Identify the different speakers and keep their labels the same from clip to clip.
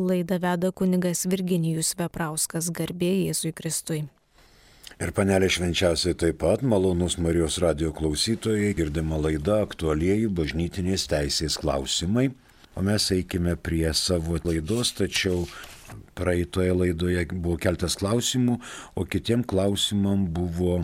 Speaker 1: Laidą veda kunigas Virginijus Veprauskas garbė Jėzui Kristui.
Speaker 2: Ir panelė švenčiausiai taip pat malonus Marijos radio klausytojai girdima laida aktualieji bažnytinės teisės klausimai. O mes eikime prie savo laidos, tačiau praeitoje laidoje buvo keltas klausimų, o kitiem klausimam buvo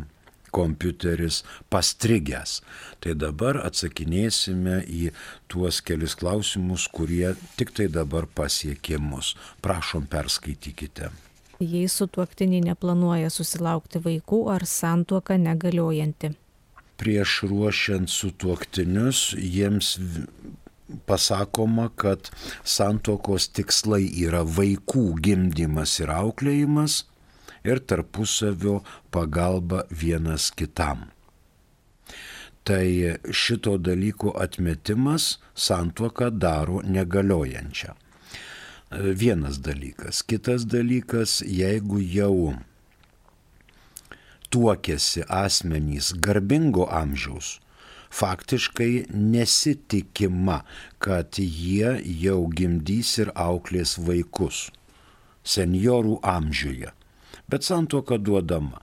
Speaker 2: kompiuteris pastrigęs. Tai dabar atsakinėsime į tuos kelis klausimus, kurie tik tai dabar pasiekė mus. Prašom, perskaitykite.
Speaker 1: Jei sutuoktiniai neplanuoja susilaukti vaikų ar santuoka negaliojanti.
Speaker 2: Prieš ruošiant sutuoktinius jiems pasakoma, kad santuokos tikslai yra vaikų gimdymas ir auklėjimas, ir tarpusavio pagalba vienas kitam. Tai šito dalyko atmetimas santuoką daro negaliojančią. Vienas dalykas. Kitas dalykas, jeigu jau tuokėsi asmenys garbingo amžiaus, faktiškai nesitikima, kad jie jau gimdys ir auklės vaikus seniorų amžiuje bet santuoka duodama.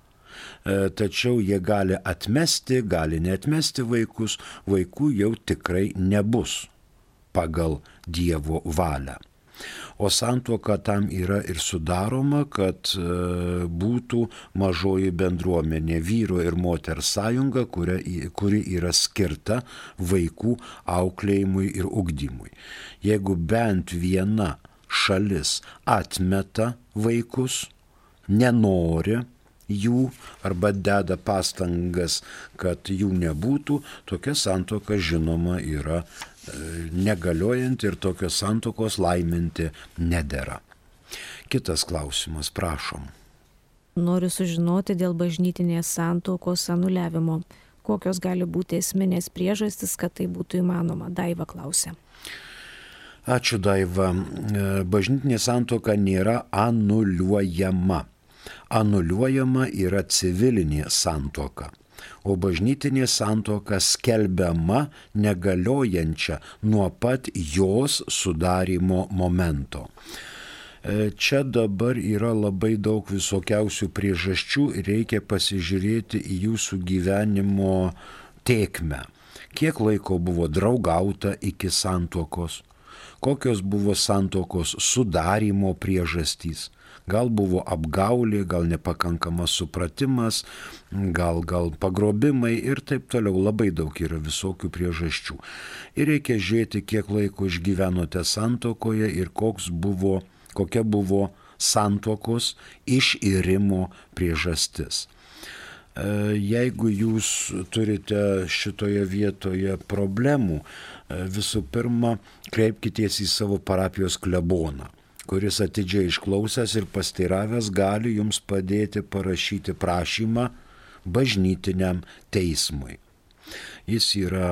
Speaker 2: E, tačiau jie gali atmesti, gali netmesti vaikus, vaikų jau tikrai nebus pagal Dievo valią. O santuoka tam yra ir sudaroma, kad e, būtų mažoji bendruomenė vyro ir moters sąjunga, kuri yra skirta vaikų auklėjimui ir ugdymui. Jeigu bent viena šalis atmeta vaikus, nenori jų arba deda pastangas, kad jų nebūtų, tokia santoka žinoma yra e, negaliojanti ir tokios santokos laiminti nedėra. Kitas klausimas, prašom.
Speaker 1: Noriu sužinoti dėl bažnytinės santokos anuliavimo. Kokios gali būti esminės priežastis, kad tai būtų įmanoma? Daiva klausė.
Speaker 2: Ačiū Daiva. E, bažnytinė santoka nėra anuliuojama anuliuojama yra civilinė santoka, o bažnytinė santoka skelbiama negaliojančia nuo pat jos sudarimo momento. E, čia dabar yra labai daug visokiausių priežasčių ir reikia pasižiūrėti į jūsų gyvenimo tėkmę. Kiek laiko buvo draugauta iki santokos, kokios buvo santokos sudarimo priežastys, Gal buvo apgaulė, gal nepakankamas supratimas, gal, gal pagrobimai ir taip toliau. Labai daug yra visokių priežasčių. Ir reikia žiūrėti, kiek laiko išgyvenote santokoje ir buvo, kokia buvo santokos iširimo priežastis e, jeigu jūs turite šitoje vietoje problemų, e, visų pirma, kreipkitės į savo parapijos kleboną kuris atidžiai išklausęs ir pasteiravęs gali jums padėti parašyti prašymą bažnytiniam teismui. Jis yra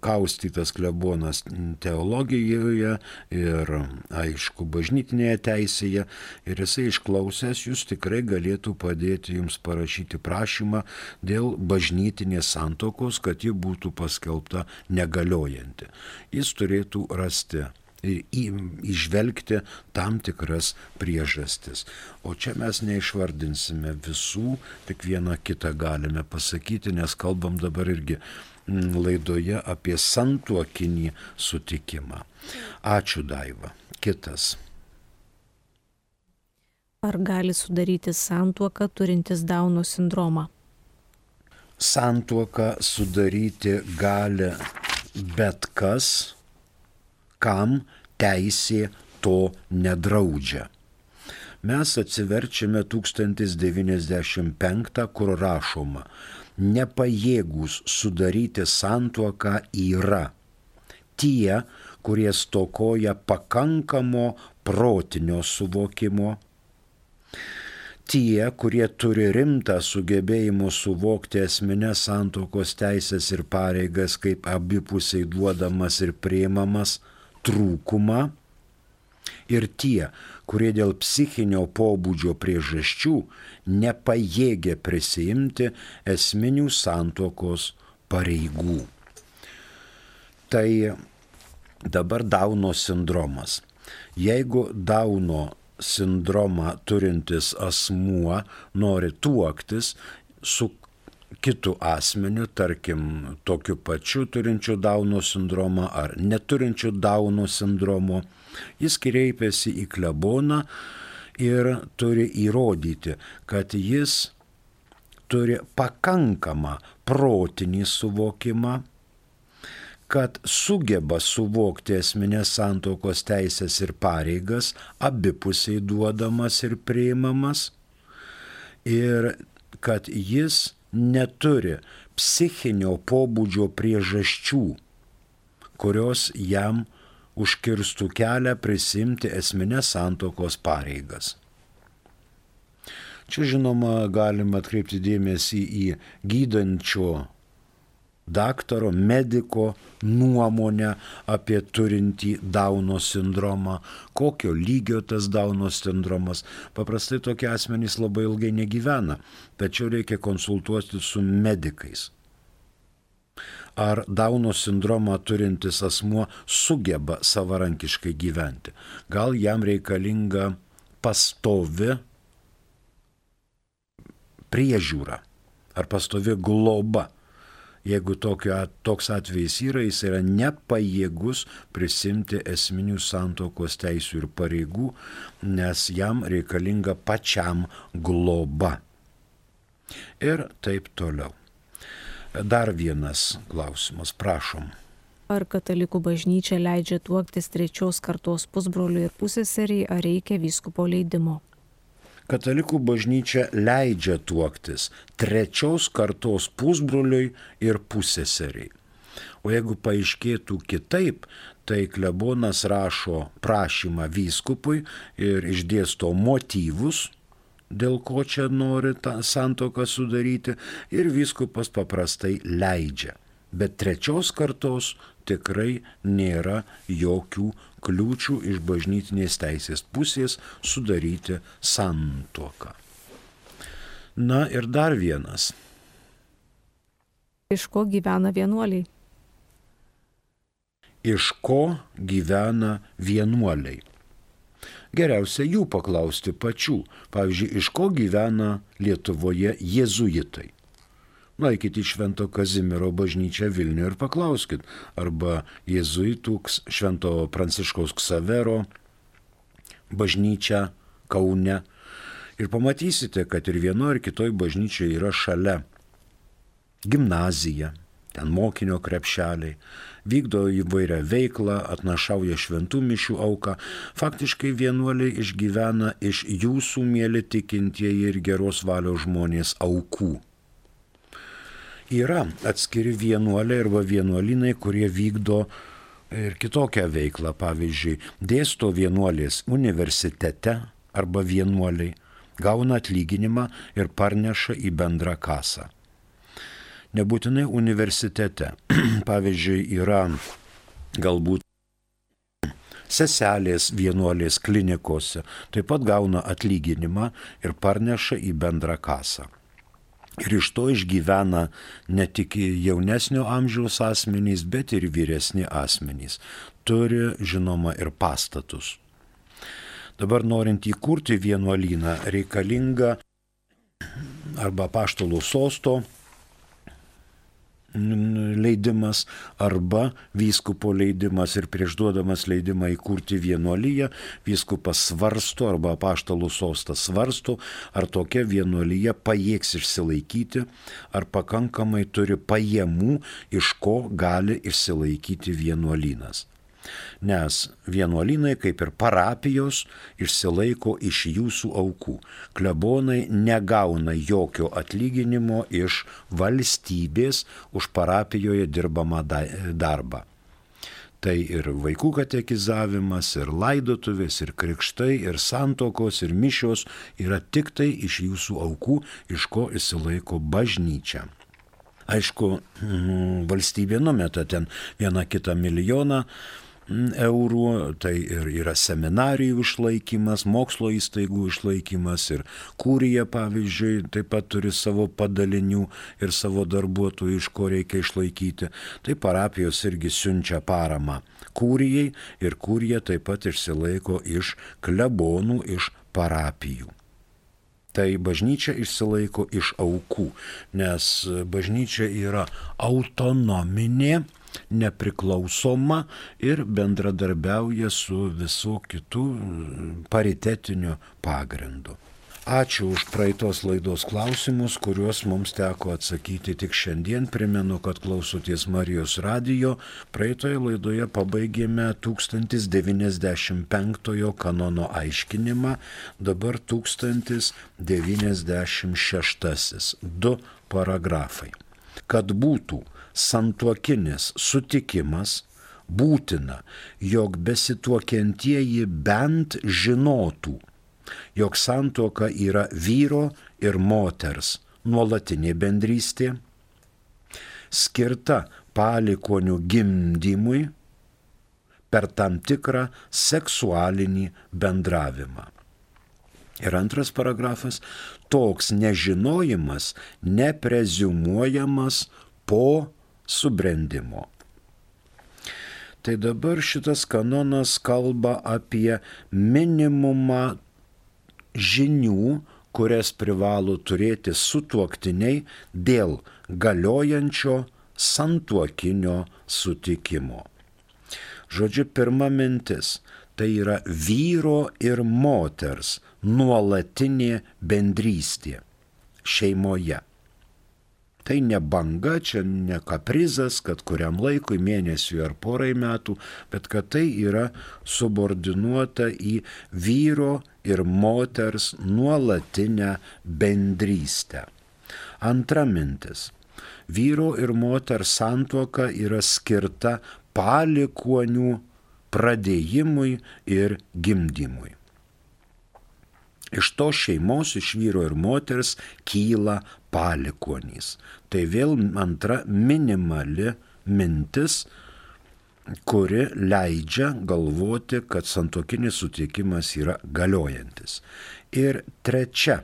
Speaker 2: kaustytas klebonas teologijoje ir, aišku, bažnytinėje teisėje ir jisai išklausęs jūs tikrai galėtų padėti jums parašyti prašymą dėl bažnytinės santokos, kad ji būtų paskelbta negaliojanti. Jis turėtų rasti išvelgti tam tikras priežastis. O čia mes neišvardinsime visų, tik vieną kitą galime pasakyti, nes kalbam dabar irgi mm, laidoje apie santuokinį sutikimą. Ačiū Daiva. Kitas.
Speaker 1: Ar gali sudaryti santuoką turintis Dauno sindromą?
Speaker 2: Santuoką sudaryti gali bet kas, kam teisė to nedraudžia. Mes atsiverčiame 1095, kur rašoma, nepajėgus sudaryti santuoką yra tie, kurie stokoja pakankamo protinio suvokimo, tie, kurie turi rimtą sugebėjimą suvokti esminės santokos teisės ir pareigas kaip abipusiai duodamas ir priimamas, trūkumą ir tie, kurie dėl psichinio pobūdžio priežasčių nepajėgia prisijimti esminių santokos pareigų. Tai dabar Dauno sindromas. Jeigu Dauno sindromą turintis asmuo nori tuoktis su kitu asmeniu, tarkim, tokiu pačiu turinčiu Dauno sindromą ar neturinčiu Dauno sindromo, jis kreipiasi į kleboną ir turi įrodyti, kad jis turi pakankamą protinį suvokimą, kad sugeba suvokti esminės santokos teisės ir pareigas, abipusiai duodamas ir priimamas, ir kad jis neturi psichinio pobūdžio priežasčių, kurios jam užkirstų kelią prisimti esminės santokos pareigas. Čia žinoma galima atkreipti dėmesį į gydančio daktaro, mediko nuomonę apie turintį Dauno sindromą, kokio lygio tas Dauno sindromas. Paprastai tokie asmenys labai ilgai negyvena, tačiau reikia konsultuoti su medikais. Ar Dauno sindromą turintis asmuo sugeba savarankiškai gyventi. Gal jam reikalinga pastovi priežiūra ar pastovi globa. Jeigu tokio, toks atvejis yra, jis yra nepajėgus prisimti esminių santokos teisų ir pareigų, nes jam reikalinga pačiam globa. Ir taip toliau. Dar vienas klausimas, prašom.
Speaker 1: Ar katalikų bažnyčia leidžia tuoktis trečios kartos pusbroliui ir pusėseriai, ar reikia vyskupo leidimo?
Speaker 2: Katalikų bažnyčia leidžia tuoktis trečios kartos pusbroliui ir pusėseriai. O jeigu paaiškėtų kitaip, tai klebonas rašo prašymą vyskupui ir išdėsto motyvus, dėl ko čia nori tą santoką sudaryti, ir vyskupas paprastai leidžia. Bet trečios kartos tikrai nėra jokių kliūčių iš bažnytinės teisės pusės sudaryti santuoką. Na ir dar vienas.
Speaker 1: Iš ko gyvena vienuoliai?
Speaker 2: Iš ko gyvena vienuoliai? Geriausia jų paklausti pačių. Pavyzdžiui, iš ko gyvena Lietuvoje jėzuitai? Nueikite į Švento Kazimiero bažnyčią Vilnių ir paklauskit, arba Jėzuitų Švento Pranciškaus Ksavero bažnyčią Kaune. Ir pamatysite, kad ir vienoje ar kitoje bažnyčioje yra šalia gimnazija, ten mokinio krepšeliai, vykdo įvairią veiklą, atnašauja šventų mišių auką. Faktiškai vienuoliai išgyvena iš jūsų, mėly tikintieji ir geros valios žmonės aukų yra atskiri vienuoliai arba vienuolinai, kurie vykdo ir kitokią veiklą. Pavyzdžiui, dėsto vienuolės universitete arba vienuoliai, gauna atlyginimą ir parneša į bendrą kasą. Nebūtinai universitete. Pavyzdžiui, yra galbūt seselės vienuolės klinikose, taip pat gauna atlyginimą ir parneša į bendrą kasą. Ir iš to išgyvena ne tik jaunesnio amžiaus asmenys, bet ir vyresni asmenys. Turi, žinoma, ir pastatus. Dabar norint įkurti vienuolyną reikalinga arba paštalų sosto leidimas arba vyskupo leidimas ir prieš duodamas leidimą įkurti vienuolyje, vyskupas svarsto arba paštalų sostas svarsto, ar tokia vienuolyje pajėgs išsilaikyti, ar pakankamai turi pajamų, iš ko gali išsilaikyti vienuolynas nes vienuolynai, kaip ir parapijos, išsilaiko iš jūsų aukų. Klebonai negauna jokio atlyginimo iš valstybės už parapijoje dirbamą darbą. Tai ir vaikų katekizavimas, ir laidotuvės, ir krikštai, ir santokos, ir mišios yra tik tai iš jūsų aukų, iš ko įsilaiko bažnyčia. Aišku, valstybė numeta ten vieną kitą milijoną, eurų, tai ir yra seminarijų išlaikymas, mokslo įstaigų išlaikymas ir kūrija, pavyzdžiui, taip pat turi savo padalinių ir savo darbuotojų, iš ko reikia išlaikyti. Tai parapijos irgi siunčia paramą kūrijai ir kūrija taip pat išsilaiko iš klebonų, iš parapijų. Tai bažnyčia išsilaiko iš aukų, nes bažnyčia yra autonominė, nepriklausoma ir bendradarbiauja su visu kitu paritetiniu pagrindu. Ačiū už praeitos laidos klausimus, kuriuos mums teko atsakyti tik šiandien. Primenu, kad klausotės Marijos radijo. Praeitoje laidoje pabaigėme 1095 kanono aiškinimą, dabar 1096. Du paragrafai. Kad būtų santuokinis sutikimas, būtina, jog besituokiantieji bent žinotų, jog santuoka yra vyro ir moters nuolatinė bendrystė, skirta palikonių gimdymui per tam tikrą seksualinį bendravimą. Ir antras paragrafas - toks nežinojimas neprezumuojamas po subrendimo. Tai dabar šitas kanonas kalba apie minimumą žinių, kurias privalo turėti sutuoktiniai dėl galiojančio santuokinio sutikimo. Žodžiu, pirma mintis - tai yra vyro ir moters nuolatinė bendrystė šeimoje. Tai ne banga, čia ne kaprizas, kad kuriam laikui, mėnesiui ar porai metų, bet kad tai yra subordinuota į vyro ir moters nuolatinę bendrystę. Antra mintis. Vyro ir moters santuoka yra skirta palikuonių pradėjimui ir gimdymui. Iš to šeimos, iš vyro ir moters kyla palikonys. Tai vėl antra minimali mintis, kuri leidžia galvoti, kad santokinis sutikimas yra galiojantis. Ir trečia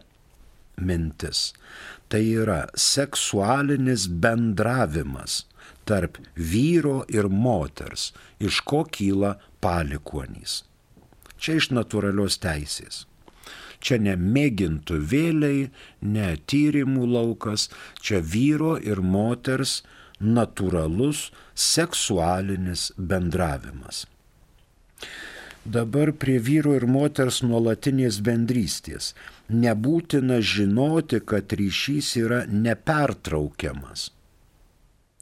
Speaker 2: mintis - tai yra seksualinis bendravimas tarp vyro ir moters, iš ko kyla palikonys. Čia iš natūralios teisės. Čia ne mėgintų vėliai, ne tyrimų laukas, čia vyro ir moters natūralus seksualinis bendravimas. Dabar prie vyro ir moters nuolatinės bendrystės. Nebūtina žinoti, kad ryšys yra nepertraukiamas.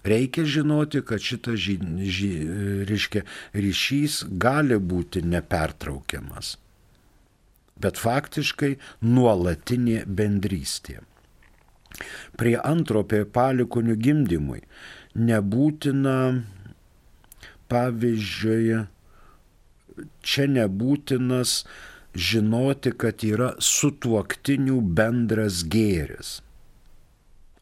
Speaker 2: Reikia žinoti, kad šitas ži, ži, reiškia, ryšys gali būti nepertraukiamas bet faktiškai nuolatinė bendrystė. Prie antro apie palikonių gimdymui nebūtina, pavyzdžiui, čia nebūtinas žinoti, kad yra sutuoktinių bendras gėris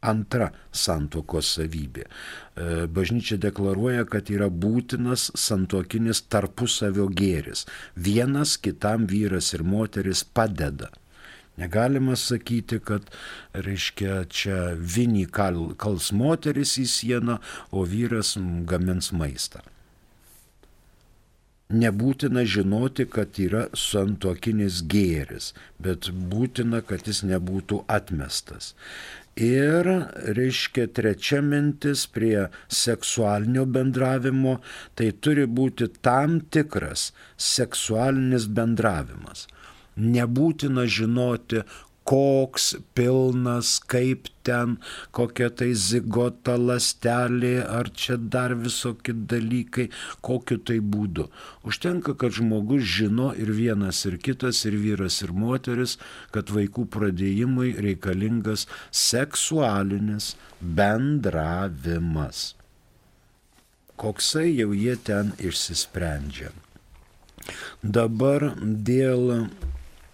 Speaker 2: antra santokos savybė. E, bažnyčia deklaruoja, kad yra būtinas santokinis tarpusavio gėris. Vienas kitam vyras ir moteris padeda. Negalima sakyti, kad, reiškia, čia vinį kal, kals moteris į sieną, o vyras gamins maistą. Nebūtina žinoti, kad yra santokinis gėris, bet būtina, kad jis nebūtų atmestas. Ir, reiškia, trečia mintis prie seksualinio bendravimo, tai turi būti tam tikras seksualinis bendravimas. Nebūtina žinoti, koks pilnas, kaip ten, kokia tai zigota lastelė, ar čia dar visokie dalykai, kokiu tai būdu. Užtenka, kad žmogus žino ir vienas, ir kitas, ir vyras, ir moteris, kad vaikų pradėjimui reikalingas seksualinis bendravimas. Koksai jau jie ten išsisprendžia. Dabar dėl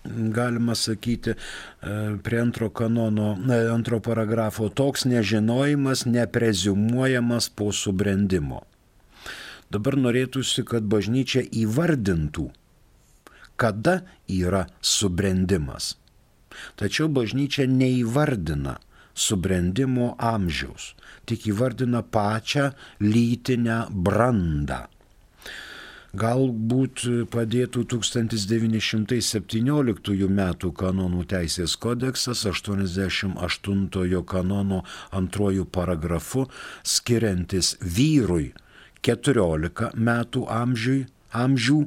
Speaker 2: galima sakyti, e, prie antro kanono, antro paragrafo, toks nežinojimas neprezumuojamas po subrendimo. Dabar norėtųsi, kad bažnyčia įvardintų, kada yra subrendimas. Tačiau bažnyčia neįvardina subrendimo amžiaus, tik įvardina pačią lytinę brandą. Galbūt padėtų 1917 m. kanonų teisės kodeksas 88 kanono antrojų paragrafu skiriantis vyrui 14 metų amžiui, amžių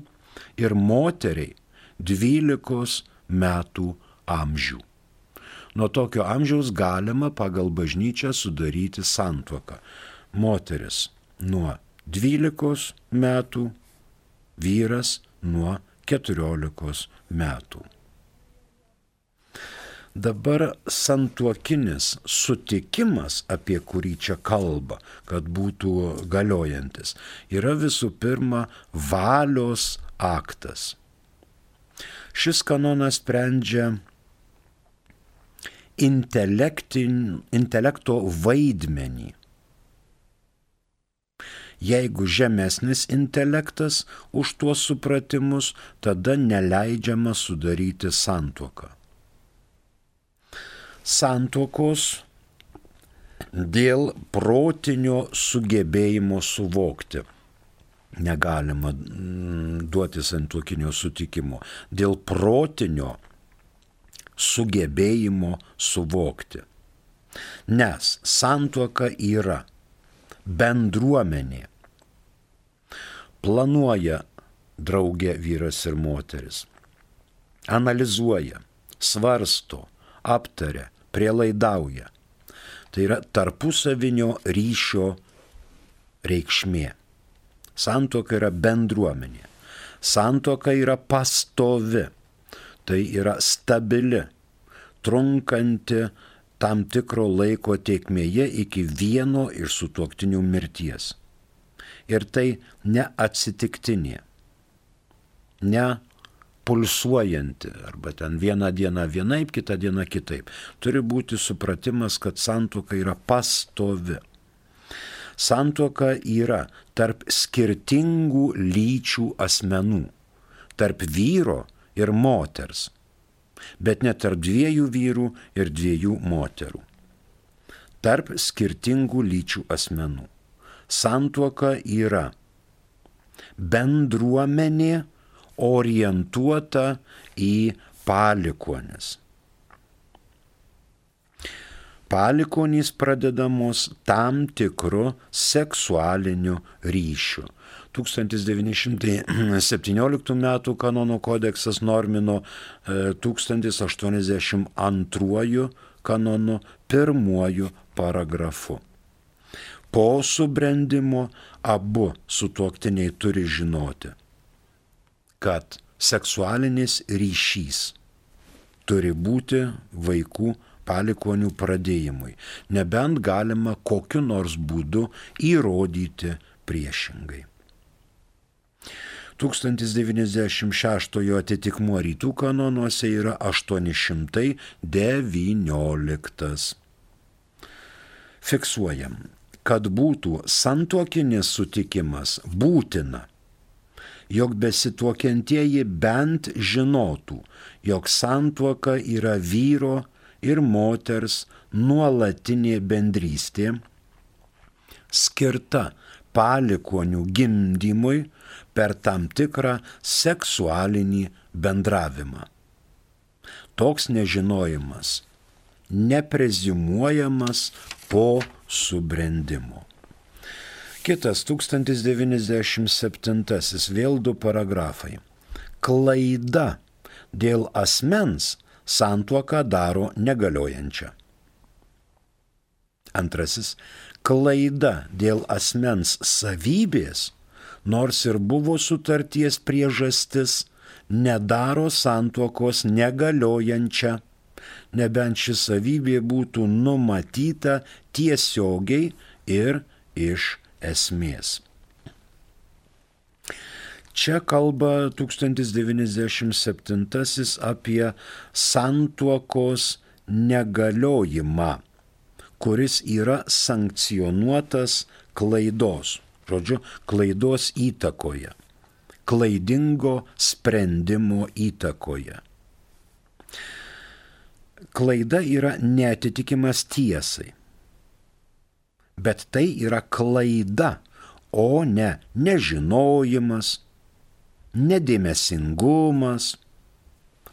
Speaker 2: ir moteriai 12 metų amžių. Nuo tokio amžiaus galima pagal bažnyčią sudaryti santuoką. Moteris nuo 12 metų, vyras nuo 14 metų. Dabar santuokinis sutikimas, apie kurį čia kalba, kad būtų galiojantis, yra visų pirma valios aktas. Šis kanonas sprendžia intelekto vaidmenį. Jeigu žemesnis intelektas už tuos supratimus, tada neleidžiama sudaryti santuoką. Santuokos dėl protinio sugebėjimo suvokti negalima mm, duoti santuokinio sutikimo. Dėl protinio sugebėjimo suvokti. Nes santuoka yra bendruomenė. Planuoja draugė vyras ir moteris. Analizuoja, svarsto, aptaria, prielaidauja. Tai yra tarpusavinio ryšio reikšmė. Santoka yra bendruomenė. Santoka yra pastovi tai yra stabili, trunkanti tam tikro laiko tiekmėje iki vieno iš sutuoktinių mirties. Ir tai neatsitiktinė, ne pulsuojanti, arba ten vieną dieną vienaip, kitą dieną kitaip. Turi būti supratimas, kad santuoka yra pastovi. Santuoka yra tarp skirtingų lyčių asmenų, tarp vyro ir moters, bet net tarp dviejų vyrų ir dviejų moterų. Tarp skirtingų lyčių asmenų. Santuoka yra bendruomenė orientuota į palikonis. Palikonys pradedamos tam tikru seksualiniu ryšiu 1917 m. kanono kodeksas normino 1082 e, kanonu pirmuoju paragrafu. Po subrendimo abu sutuoktiniai turi žinoti, kad seksualinis ryšys turi būti vaikų palikonių pradėjimui, nebent galima kokiu nors būdu įrodyti priešingai. 1096 atitikmuo rytų kanonuose yra 819. Fiksuojam, kad būtų santuokinis sutikimas būtina, jog besituokiantieji bent žinotų, jog santuoka yra vyro ir moters nuolatinė bendrystė, skirta palikonių gimdymui, per tam tikrą seksualinį bendravimą. Toks nežinojimas neprezimuojamas po subrendimo. Kitas 1097 vėl du paragrafai. Klaida dėl asmens santuoką daro negaliojančią. Antrasis. Klaida dėl asmens savybės nors ir buvo sutarties priežastis, nedaro santuokos negaliojančią, nebent ši savybė būtų numatyta tiesiogiai ir iš esmės. Čia kalba 1097 apie santuokos negaliojimą, kuris yra sankcionuotas klaidos Žodžiu, klaidos įtakoje, klaidingo sprendimo įtakoje. Klaida yra netitikimas tiesai. Bet tai yra klaida, o ne nežinojimas, nedėmesingumas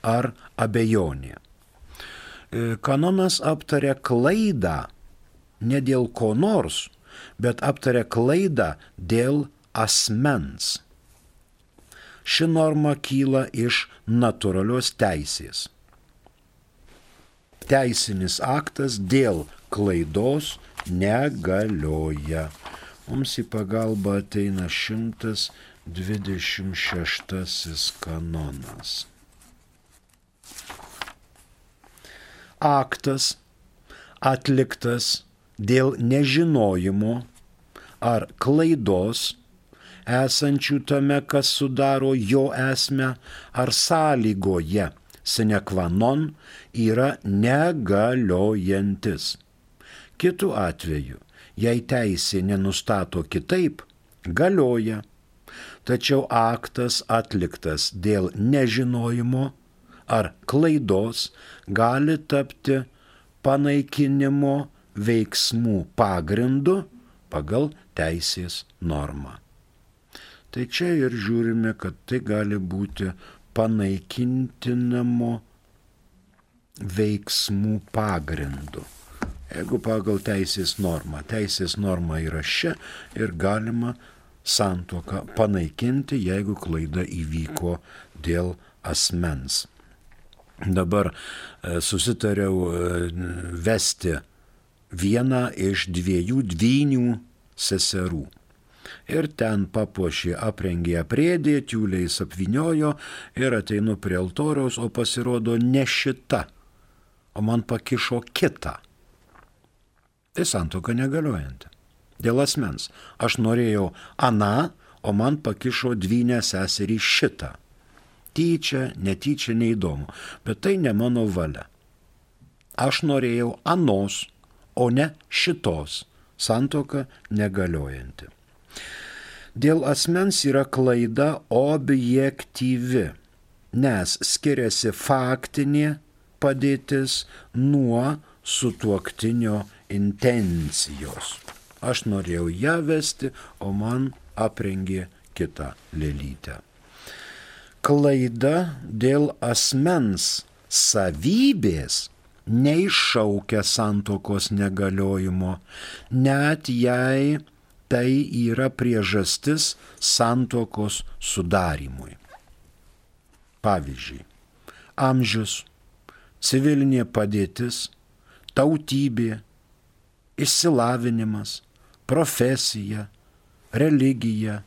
Speaker 2: ar abejonė. E, kanonas aptarė klaidą ne dėl ko nors, bet aptarė klaidą dėl asmens. Ši norma kyla iš natūralios teisės. Teisinis aktas dėl klaidos negalioja. Mums į pagalbą ateina 126 kanonas. Aktas atliktas dėl nežinojimo ar klaidos esančių tame, kas sudaro jo esmę, ar sąlygoje sinekvanon yra negaliojantis. Kitu atveju, jei teisė nenustato kitaip, galioja, tačiau aktas atliktas dėl nežinojimo ar klaidos gali tapti panaikinimo veiksmų pagrindu pagal teisės normą. Tai čia ir žiūrime, kad tai gali būti panaikintinamo veiksmų pagrindu. Jeigu pagal teisės normą, teisės norma yra šia ir galima santoką panaikinti, jeigu klaida įvyko dėl asmens. Dabar e, susitariau e, vesti vieną iš dviejų dvynių seserų. Ir ten papuošė, aprengė aprėdė, tiuliais apviniojo ir ateinu prie altoriaus, o pasirodo ne šita, o man pakišo kitą tai santoka negaliojanti. Dėl asmens. Aš norėjau aną, o man pakišo dvynę seserį šitą. Tyčia, netyčia, neįdomu. Bet tai ne mano valia. Aš norėjau anos, o ne šitos. Santoka negaliojanti. Dėl asmens yra klaida objektyvi, nes skiriasi faktinė padėtis nuo sutuoktinio intencijos. Aš norėjau ją vesti, o man aprengė kitą lėlytę. Klaida dėl asmens savybės neiššaukia santokos negaliojimo, net jei tai yra priežastis santokos sudarimui. Pavyzdžiui, amžius, civilinė padėtis, tautybė, išsilavinimas, profesija, religija,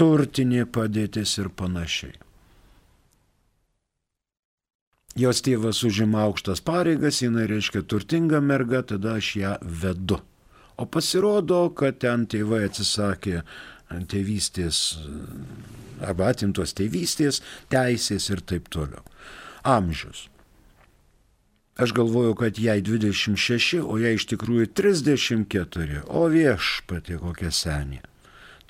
Speaker 2: turtinė padėtis ir panašiai. Jos tėvas užima aukštas pareigas, jinai reiškia turtinga merga, tada aš ją vedu. O pasirodo, kad ten tėvai atsisakė tėvystės arba atimtos tėvystės, teisės ir taip toliau. Amžius. Aš galvojau, kad jai 26, o jai iš tikrųjų 34, o viešpatė kokia senė.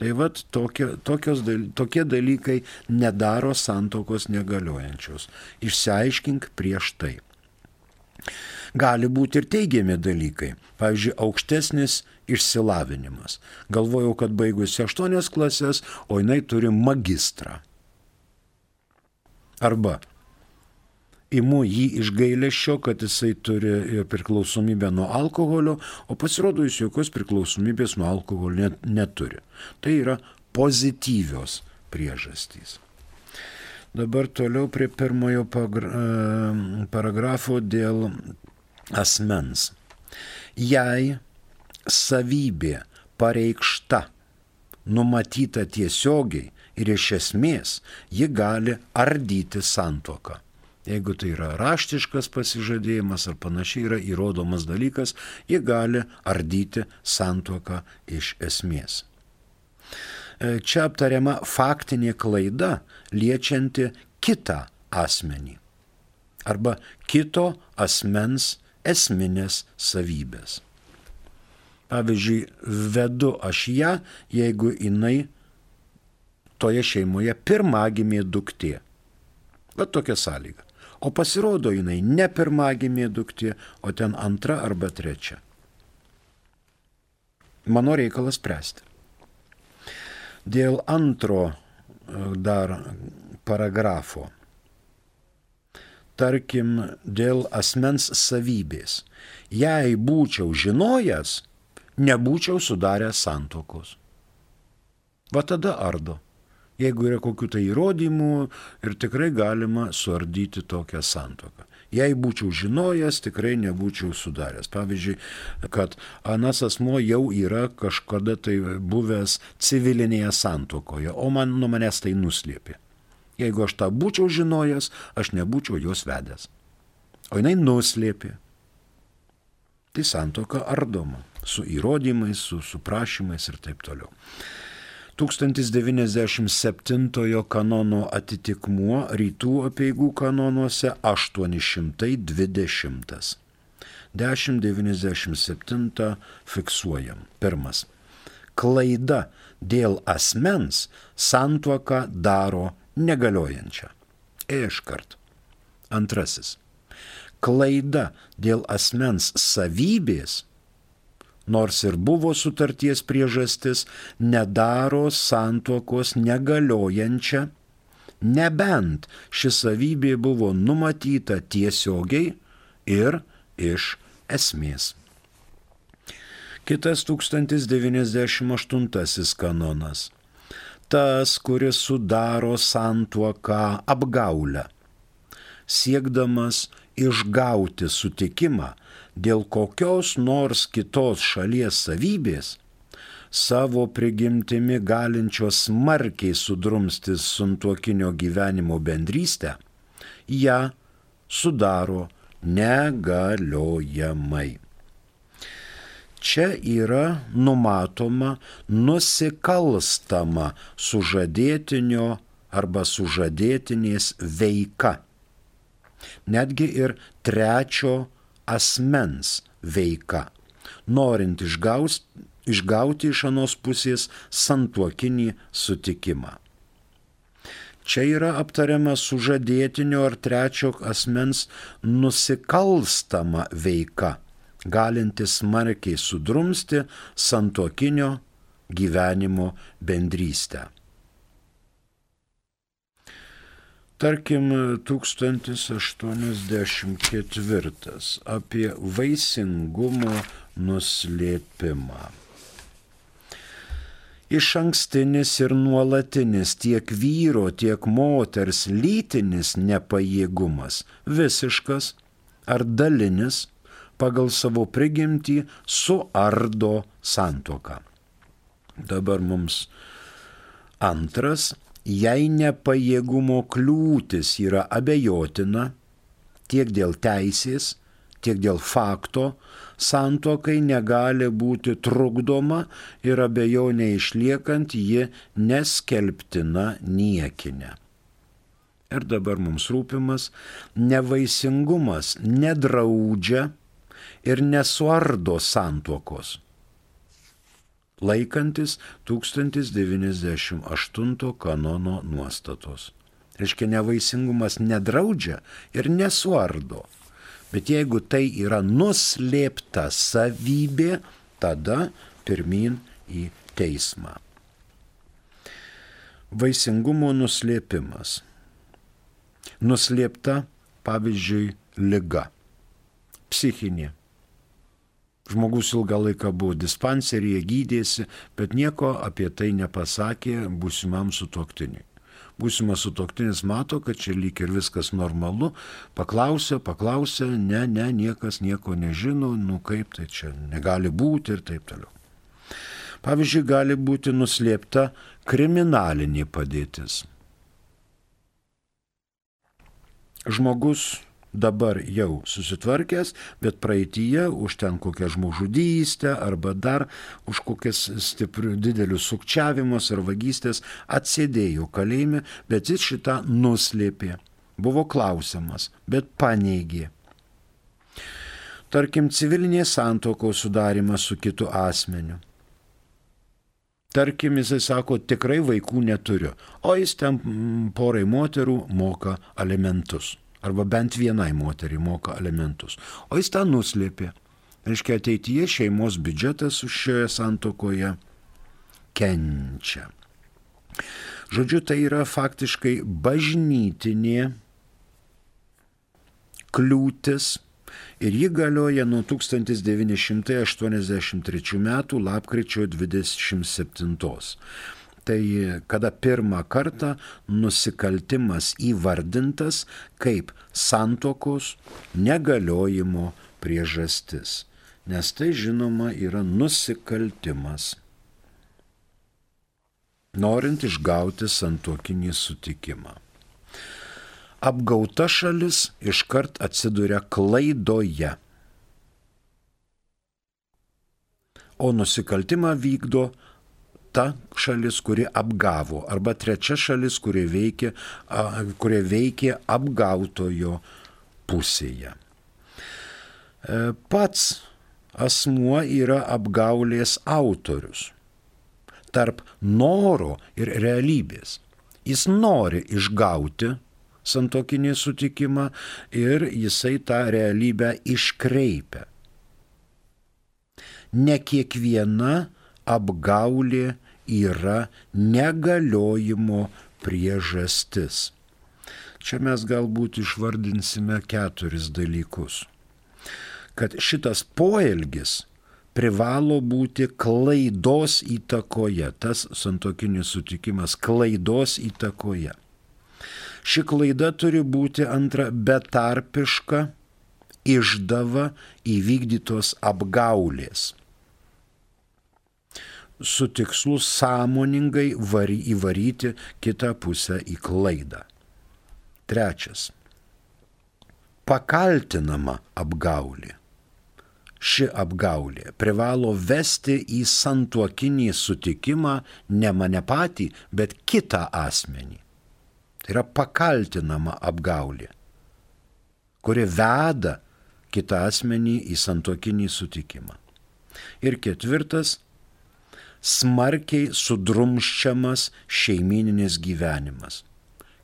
Speaker 2: Tai vad tokie, tokios, tokie dalykai nedaro santokos negaliojančios. Išsiaiškink prieš tai. Gali būti ir teigiami dalykai. Pavyzdžiui, aukštesnis išsilavinimas. Galvojau, kad baigusi 8 klasės, o jinai turi magistrą. Arba imu jį iš gailėšio, kad jisai turi priklausomybę nuo alkoholio, o pasirodo jis jokios priklausomybės nuo alkoholio net, neturi. Tai yra pozityvios priežastys. Dabar toliau prie pirmojo paragrafo dėl asmens. Jei savybė pareikšta, numatyta tiesiogiai ir iš esmės, ji gali ardyti santoką. Jeigu tai yra raštiškas pasižadėjimas ar panašiai yra įrodomas dalykas, jie gali ardyti santuoką iš esmės. E, čia aptariama faktinė klaida liečianti kitą asmenį arba kito asmens esminės savybės. Pavyzdžiui, vedu aš ją, jeigu jinai toje šeimoje pirmagimė duktė. Va tokia sąlyga. O pasirodo jinai ne pirmagimė duktė, o ten antra arba trečia. Mano reikalas spręsti. Dėl antro e, dar paragrafo. Tarkim, dėl asmens savybės. Jei būčiau žinojęs, nebūčiau sudaręs santokos. Va tada ardo. Jeigu yra kokių tai įrodymų ir tikrai galima suardyti tokią santoką. Jei būčiau žinojęs, tikrai nebūčiau sudaręs. Pavyzdžiui, kad anas asmo jau yra kažkada tai buvęs civilinėje santokoje, o man nuo manęs tai nuslėpė. Jeigu aš tą būčiau žinojęs, aš nebūčiau jos vedęs. O jinai nuslėpė. Tai santoka ardoma su įrodymais, su, su prašymais ir taip toliau. 1097 kanono atitikmuo rytų apieigų kanonuose 820. 1097 fiksuojam. Pirmas. Klaida dėl asmens santuoką daro negaliojančią. Iškart. Antrasis. Klaida dėl asmens savybės nors ir buvo sutarties priežastis, nedaro santuokos negaliojančią, nebent ši savybė buvo numatyta tiesiogiai ir iš esmės. Kitas 1098 kanonas. Tas, kuris sudaro santuoką apgaulę, siekdamas išgauti sutikimą dėl kokios nors kitos šalies savybės, savo prigimtimi galinčios smarkiai sudrumsti suntuokinio gyvenimo bendrystę, ją sudaro negaliojamai. Čia yra numatoma nusikalstama sužadėtinio arba sužadėtinės veika. Netgi ir trečio asmens veika, norint išgaus, išgauti iš anos pusės santuokinį sutikimą. Čia yra aptariama sužadėtinio ar trečio asmens nusikalstama veika, galinti smarkiai sudrumsti santuokinio gyvenimo bendrystę. Tarkim, 1084 apie vaisingumo nuslėpimą. Iš ankstinis ir nuolatinis tiek vyro, tiek moters lytinis nepajėgumas, visiškas ar dalinis, pagal savo prigimtį suardo santoką. Dabar mums antras jei nepajėgumo kliūtis yra abejotina tiek dėl teisės, tiek dėl fakto, santokai negali būti trukdoma ir abejonė išliekant ji neskelbtina niekinė. Ir dabar mums rūpimas nevaisingumas nedraudžia ir nesuardo santuokos laikantis 1098 kanono nuostatos. Reiškia, nevaisingumas nedraudžia ir nesuardo. Bet jeigu tai yra nuslėpta savybė, tada pirmin į teismą. Vaisingumo nuslėpimas. Nuslėpta, pavyzdžiui, lyga. Psichinė Žmogus ilgą laiką buvo dispanseryje, gydėsi, bet nieko apie tai nepasakė būsimam sutoktiniui. Būsimas sutoktinis mato, kad čia lyg ir viskas normalu, paklausė, paklausė, ne, ne, niekas nieko nežino, nu kaip tai čia negali būti ir taip toliau. Pavyzdžiui, gali būti nuslėpta kriminalinė padėtis. Žmogus dabar jau susitvarkęs, bet praeitįje už ten kokią žmogžudystę arba dar už kokias stiprių didelių sukčiavimus ar vagystės atsėdėjo kalėjime, bet jis šitą nuslėpė. Buvo klausimas, bet paneigė. Tarkim, civilinės santokos sudarimas su kitu asmeniu. Tarkim, jisai sako, tikrai vaikų neturiu, o jis ten porai moterų moka alimentus. Arba bent vienai moteriai moka alimentus. O jis tą nuslėpė. Reiškia, ateityje šeimos biudžetas šioje santokoje kenčia. Žodžiu, tai yra faktiškai bažnytinė kliūtis ir ji galioja nuo 1983 m. lapkričio 27. Tai kada pirmą kartą nusikaltimas įvardintas kaip santokos negaliojimo priežastis. Nes tai žinoma yra nusikaltimas. Norint išgauti santokinį sutikimą apgauta šalis iškart atsiduria klaidoje. O nusikaltimą vykdo ta šalis, kuri apgavo, arba trečia šalis, kuri veikia, kurie veikia apgautojo pusėje. E, pats asmuo yra apgaulės autorius tarp noro ir realybės. Jis nori išgauti santokinį sutikimą ir jisai tą realybę iškreipia. Ne kiekviena apgaulė yra negaliojimo priežastis. Čia mes galbūt išvardinsime keturis dalykus. Kad šitas poelgis privalo būti klaidos įtakoje, tas santokinis sutikimas klaidos įtakoje. Ši klaida turi būti antra betarpiška išdava įvykdytos apgaulės su tikslu sąmoningai vary, įvaryti kitą pusę į klaidą. Trečias. Pakaltinama apgaulė. Ši apgaulė privalo vesti į santuokinį sutikimą ne mane patį, bet kitą asmenį. Tai yra pakaltinama apgaulė, kuri veda kitą asmenį į santokinį sutikimą. Ir ketvirtas - smarkiai sudrumščiamas šeimininis gyvenimas.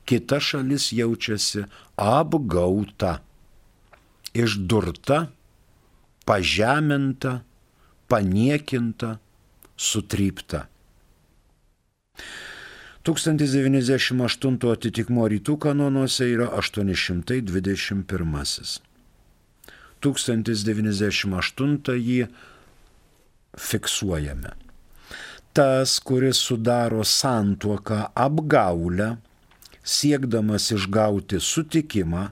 Speaker 2: Kita šalis jaučiasi apgauta, išdurta, pažeminta, paniekinta, sutrypta. 1098 atitikmo rytų kanonuose yra 821. 1098 jį fiksuojame. Tas, kuris sudaro santuoką apgaulę, siekdamas išgauti sutikimą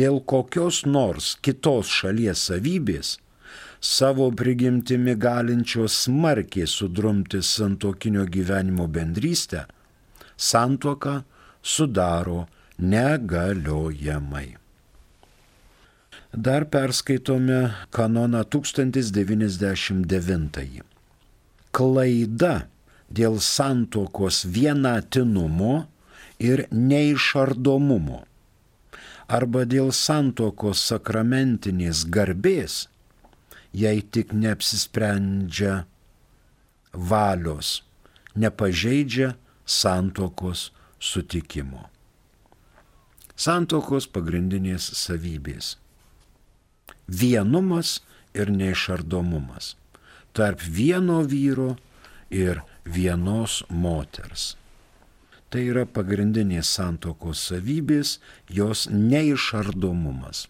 Speaker 2: dėl kokios nors kitos šalies savybės, savo prigimtimi galinčios smarkiai sudrumti santokinio gyvenimo bendrystę, santuoką sudaro negaliojamai. Dar perskaitome kanoną 1099. Klaida dėl santuokos vienatinumo ir neišardomumo arba dėl santuokos sakramentinės garbės, jei tik neapsisprendžia valios, nepažeidžia santokos sutikimo. Santokos pagrindinės savybės. Vienumas ir neišardomumas tarp vieno vyro ir vienos moters. Tai yra pagrindinės santokos savybės, jos neišardomumas.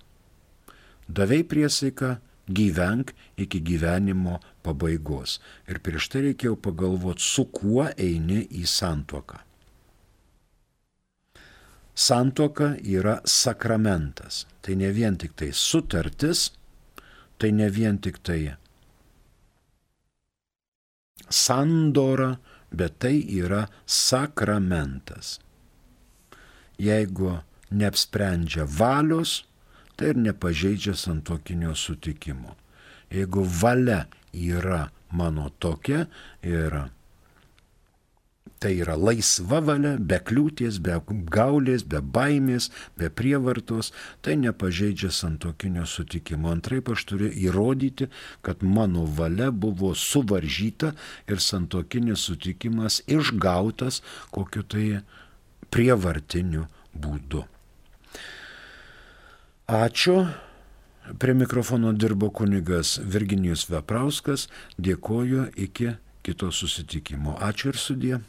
Speaker 2: Davei priesaiką, gyvenk iki gyvenimo pabaigos. Ir prieš tai reikėjo pagalvoti, su kuo eini į santuoką. Santuoka yra sakramentas. Tai ne vien tik tai sutartis, tai ne vien tik tai sandora, bet tai yra sakramentas. Jeigu neapsprendžia valios, tai ir nepažeidžia santokinio sutikimo. Jeigu valia yra mano tokia ir Tai yra laisva valia, be kliūties, be gaulės, be baimės, be prievartos. Tai nepažeidžia santokinio sutikimo. Antraip aš turiu įrodyti, kad mano valia buvo suvaržyta ir santokinis sutikimas išgautas kokiu tai prievartiniu būdu. Ačiū. Prie mikrofono dirbo kunigas Virginijus Veprauskas. Dėkoju iki kito susitikimo. Ačiū ir sudė.